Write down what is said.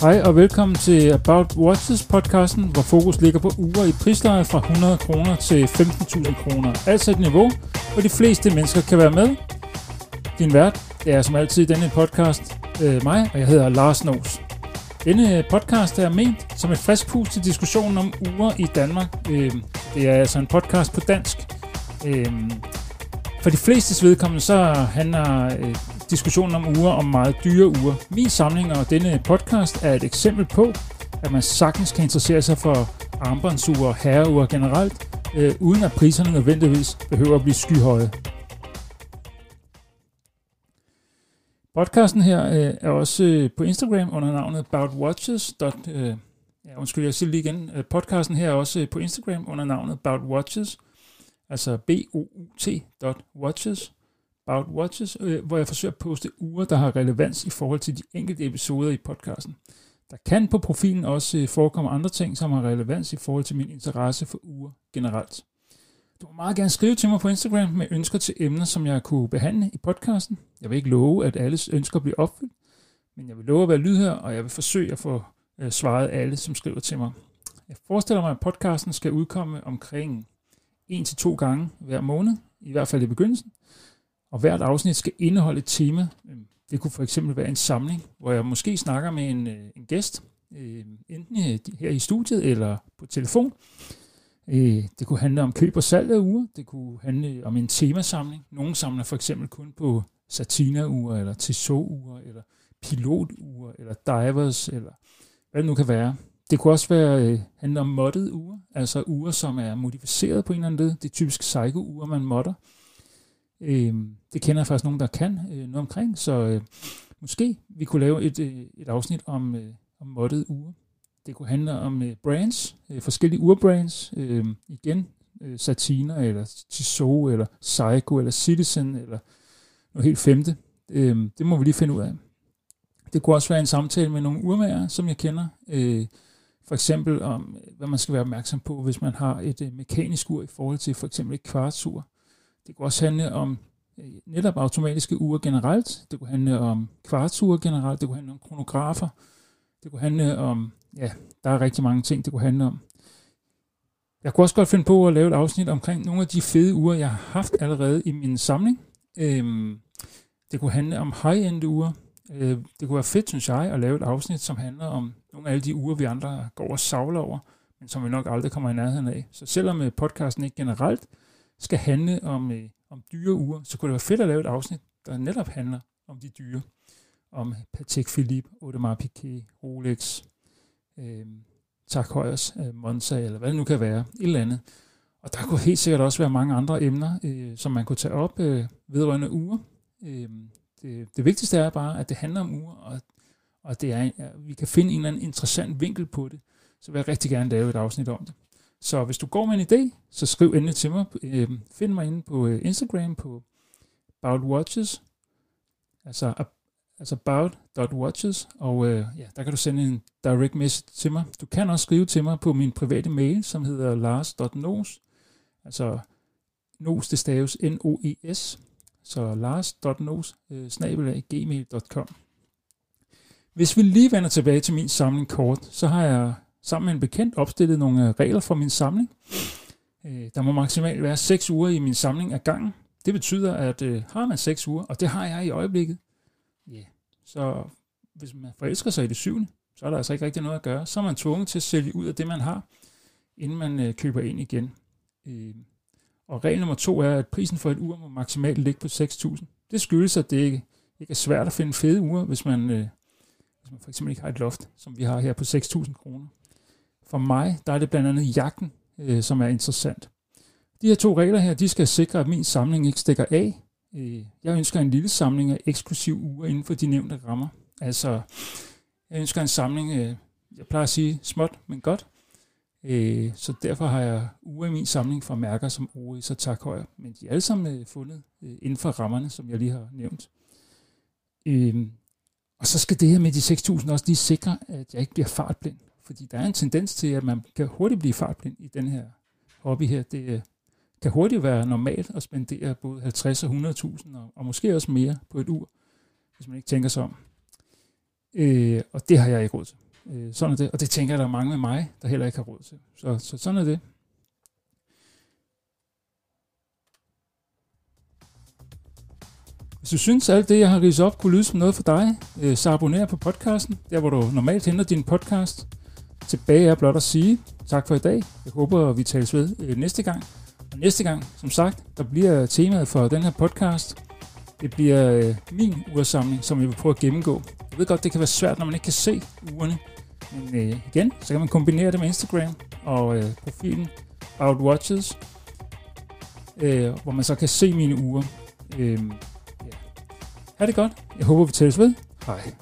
Hej og velkommen til About Watches podcasten, hvor fokus ligger på uger i prisleje fra 100 kroner til 15.000 kroner. Altså et niveau, hvor de fleste mennesker kan være med. Din vært, det er som altid denne podcast øh, mig, og jeg hedder Lars Nås. Denne podcast er ment som et frisk pust til diskussionen om uger i Danmark. Øh, det er altså en podcast på dansk. Øh, for de flestes vedkommende så handler øh, diskussionen om uger om meget dyre uger. Min samling og denne podcast er et eksempel på, at man sagtens kan interessere sig for armbåndsure og herreuger generelt, øh, uden at priserne nødvendigvis behøver at blive skyhøje. Podcasten her øh, er også øh, på Instagram under navnet aboutwatches. Øh, ja, undskyld, jeg siger lige igen. Øh, podcasten her er også øh, på Instagram under navnet aboutwatches, altså b o u t watches About Watches, øh, hvor jeg forsøger at poste uger, der har relevans i forhold til de enkelte episoder i podcasten. Der kan på profilen også øh, forekomme andre ting, som har relevans i forhold til min interesse for uger generelt. Du må meget gerne skrive til mig på Instagram med ønsker til emner, som jeg kunne behandle i podcasten. Jeg vil ikke love, at alles ønsker bliver opfyldt, men jeg vil love at være lydhør, og jeg vil forsøge at få øh, svaret alle, som skriver til mig. Jeg forestiller mig, at podcasten skal udkomme omkring 1-2 gange hver måned, i hvert fald i begyndelsen. Og hvert afsnit skal indeholde et tema. Øhm, det kunne for eksempel være en samling, hvor jeg måske snakker med en, øh, en gæst, øh, enten øh, her i studiet eller på telefon. Øh, det kunne handle om køb og salg af uger. Det kunne handle øh, om en temasamling. Nogle samler for eksempel kun på satina-uger, eller Tissot-uger, eller pilot-uger, eller divers, eller hvad det nu kan være. Det kunne også være handle om moddede uger, altså uger, som er modificeret på en eller anden led. Det er typisk psycho-uger, man modder. Øh, det kender jeg faktisk nogen, der kan øh, noget omkring, så øh, måske vi kunne lave et, øh, et afsnit om, øh, om moddede uger. Det kunne handle om øh, brands, øh, forskellige urbrands, øh, igen øh, Satina, eller Tissot, eller Psycho, eller Citizen, eller noget helt femte. Øh, det må vi lige finde ud af. Det kunne også være en samtale med nogle urmager, som jeg kender. Øh, for eksempel om, hvad man skal være opmærksom på, hvis man har et øh, mekanisk ur i forhold til for eksempel et kvartsur. Det kunne også handle om øh, netop automatiske ure generelt. Det kunne handle om kvartsure generelt. Det kunne handle om kronografer. Det kunne handle om, ja, der er rigtig mange ting, det kunne handle om. Jeg kunne også godt finde på at lave et afsnit omkring nogle af de fede ure, jeg har haft allerede i min samling. Øhm, det kunne handle om high-end ure. Øh, det kunne være fedt, synes jeg, at lave et afsnit, som handler om nogle af alle de uger, vi andre går og savler over, men som vi nok aldrig kommer i nærheden af. Så selvom øh, podcasten ikke generelt skal handle om, øh, om dyre uger, så kunne det være fedt at lave et afsnit, der netop handler om de dyre. Om Patek Philippe, Audemars Piguet, Rolex, øh, Tak Højers, øh, Monza, eller hvad det nu kan være, et eller andet. Og der kunne helt sikkert også være mange andre emner, øh, som man kunne tage op øh, vedrørende uger. Øh, det, det vigtigste er bare, at det handler om uger, og, og det er, at vi kan finde en eller anden interessant vinkel på det. Så vil jeg rigtig gerne lave et afsnit om det. Så hvis du går med en idé, så skriv endelig til mig. Øh, find mig inde på øh, Instagram på About Watches, altså, altså about.watches, og øh, ja, der kan du sende en direct message til mig. Du kan også skrive til mig på min private mail, som hedder lars.nos, altså nos, det staves N-O-E-S, så lars.nos øh, gmail.com Hvis vi lige vender tilbage til min samling kort, så har jeg sammen med en bekendt opstillet nogle øh, regler for min samling. Øh, der må maksimalt være 6 uger i min samling ad gangen. Det betyder, at har man 6 uger, og det har jeg i øjeblikket, yeah, så hvis man forelsker sig i det syvende, så er der altså ikke rigtig noget at gøre. Så er man tvunget til at sælge ud af det, man har, inden man øh, køber ind igen. Øh, og regel nummer to er, at prisen for et ur må maksimalt ligge på 6.000. Det skyldes, at det ikke, ikke er svært at finde fede ure, hvis man, øh, hvis man for eksempel ikke har et loft, som vi har her på 6.000 kroner. For mig, der er det blandt andet jagten, øh, som er interessant. De her to regler her, de skal sikre, at min samling ikke stikker af. Øh, jeg ønsker en lille samling af eksklusiv uger inden for de nævnte rammer. Altså, jeg ønsker en samling, øh, jeg plejer at sige småt, men godt. Øh, så derfor har jeg uger i min samling fra mærker som Oris og Takhøjer. Men de er alle sammen øh, fundet øh, inden for rammerne, som jeg lige har nævnt. Øh, og så skal det her med de 6.000 også lige sikre, at jeg ikke bliver fartblind. Fordi der er en tendens til, at man kan hurtigt blive fartblind i den her hobby her. Det øh, kan hurtigt være normalt at spendere både 50 og 100.000, og, og måske også mere på et ur, hvis man ikke tænker sig om. Øh, og det har jeg ikke råd til. Øh, sådan er det. Og det tænker jeg, der er mange med mig, der heller ikke har råd til. Så, så sådan er det. Hvis du synes, at alt det, jeg har ridset op, kunne lyde som noget for dig, øh, så abonner på podcasten, der hvor du normalt henter din podcast. Tilbage er blot at sige tak for i dag. Jeg håber, vi tales ved øh, næste gang. Og næste gang, som sagt, der bliver temaet for den her podcast. Det bliver øh, min ursamling, som jeg vil prøve at gennemgå. Jeg ved godt, det kan være svært, når man ikke kan se ugerne. Men øh, igen, så kan man kombinere det med Instagram og øh, profilen About Watches, øh, hvor man så kan se mine uger. Øh, ja. Ha' det godt. Jeg håber, vi tales ved. Hej.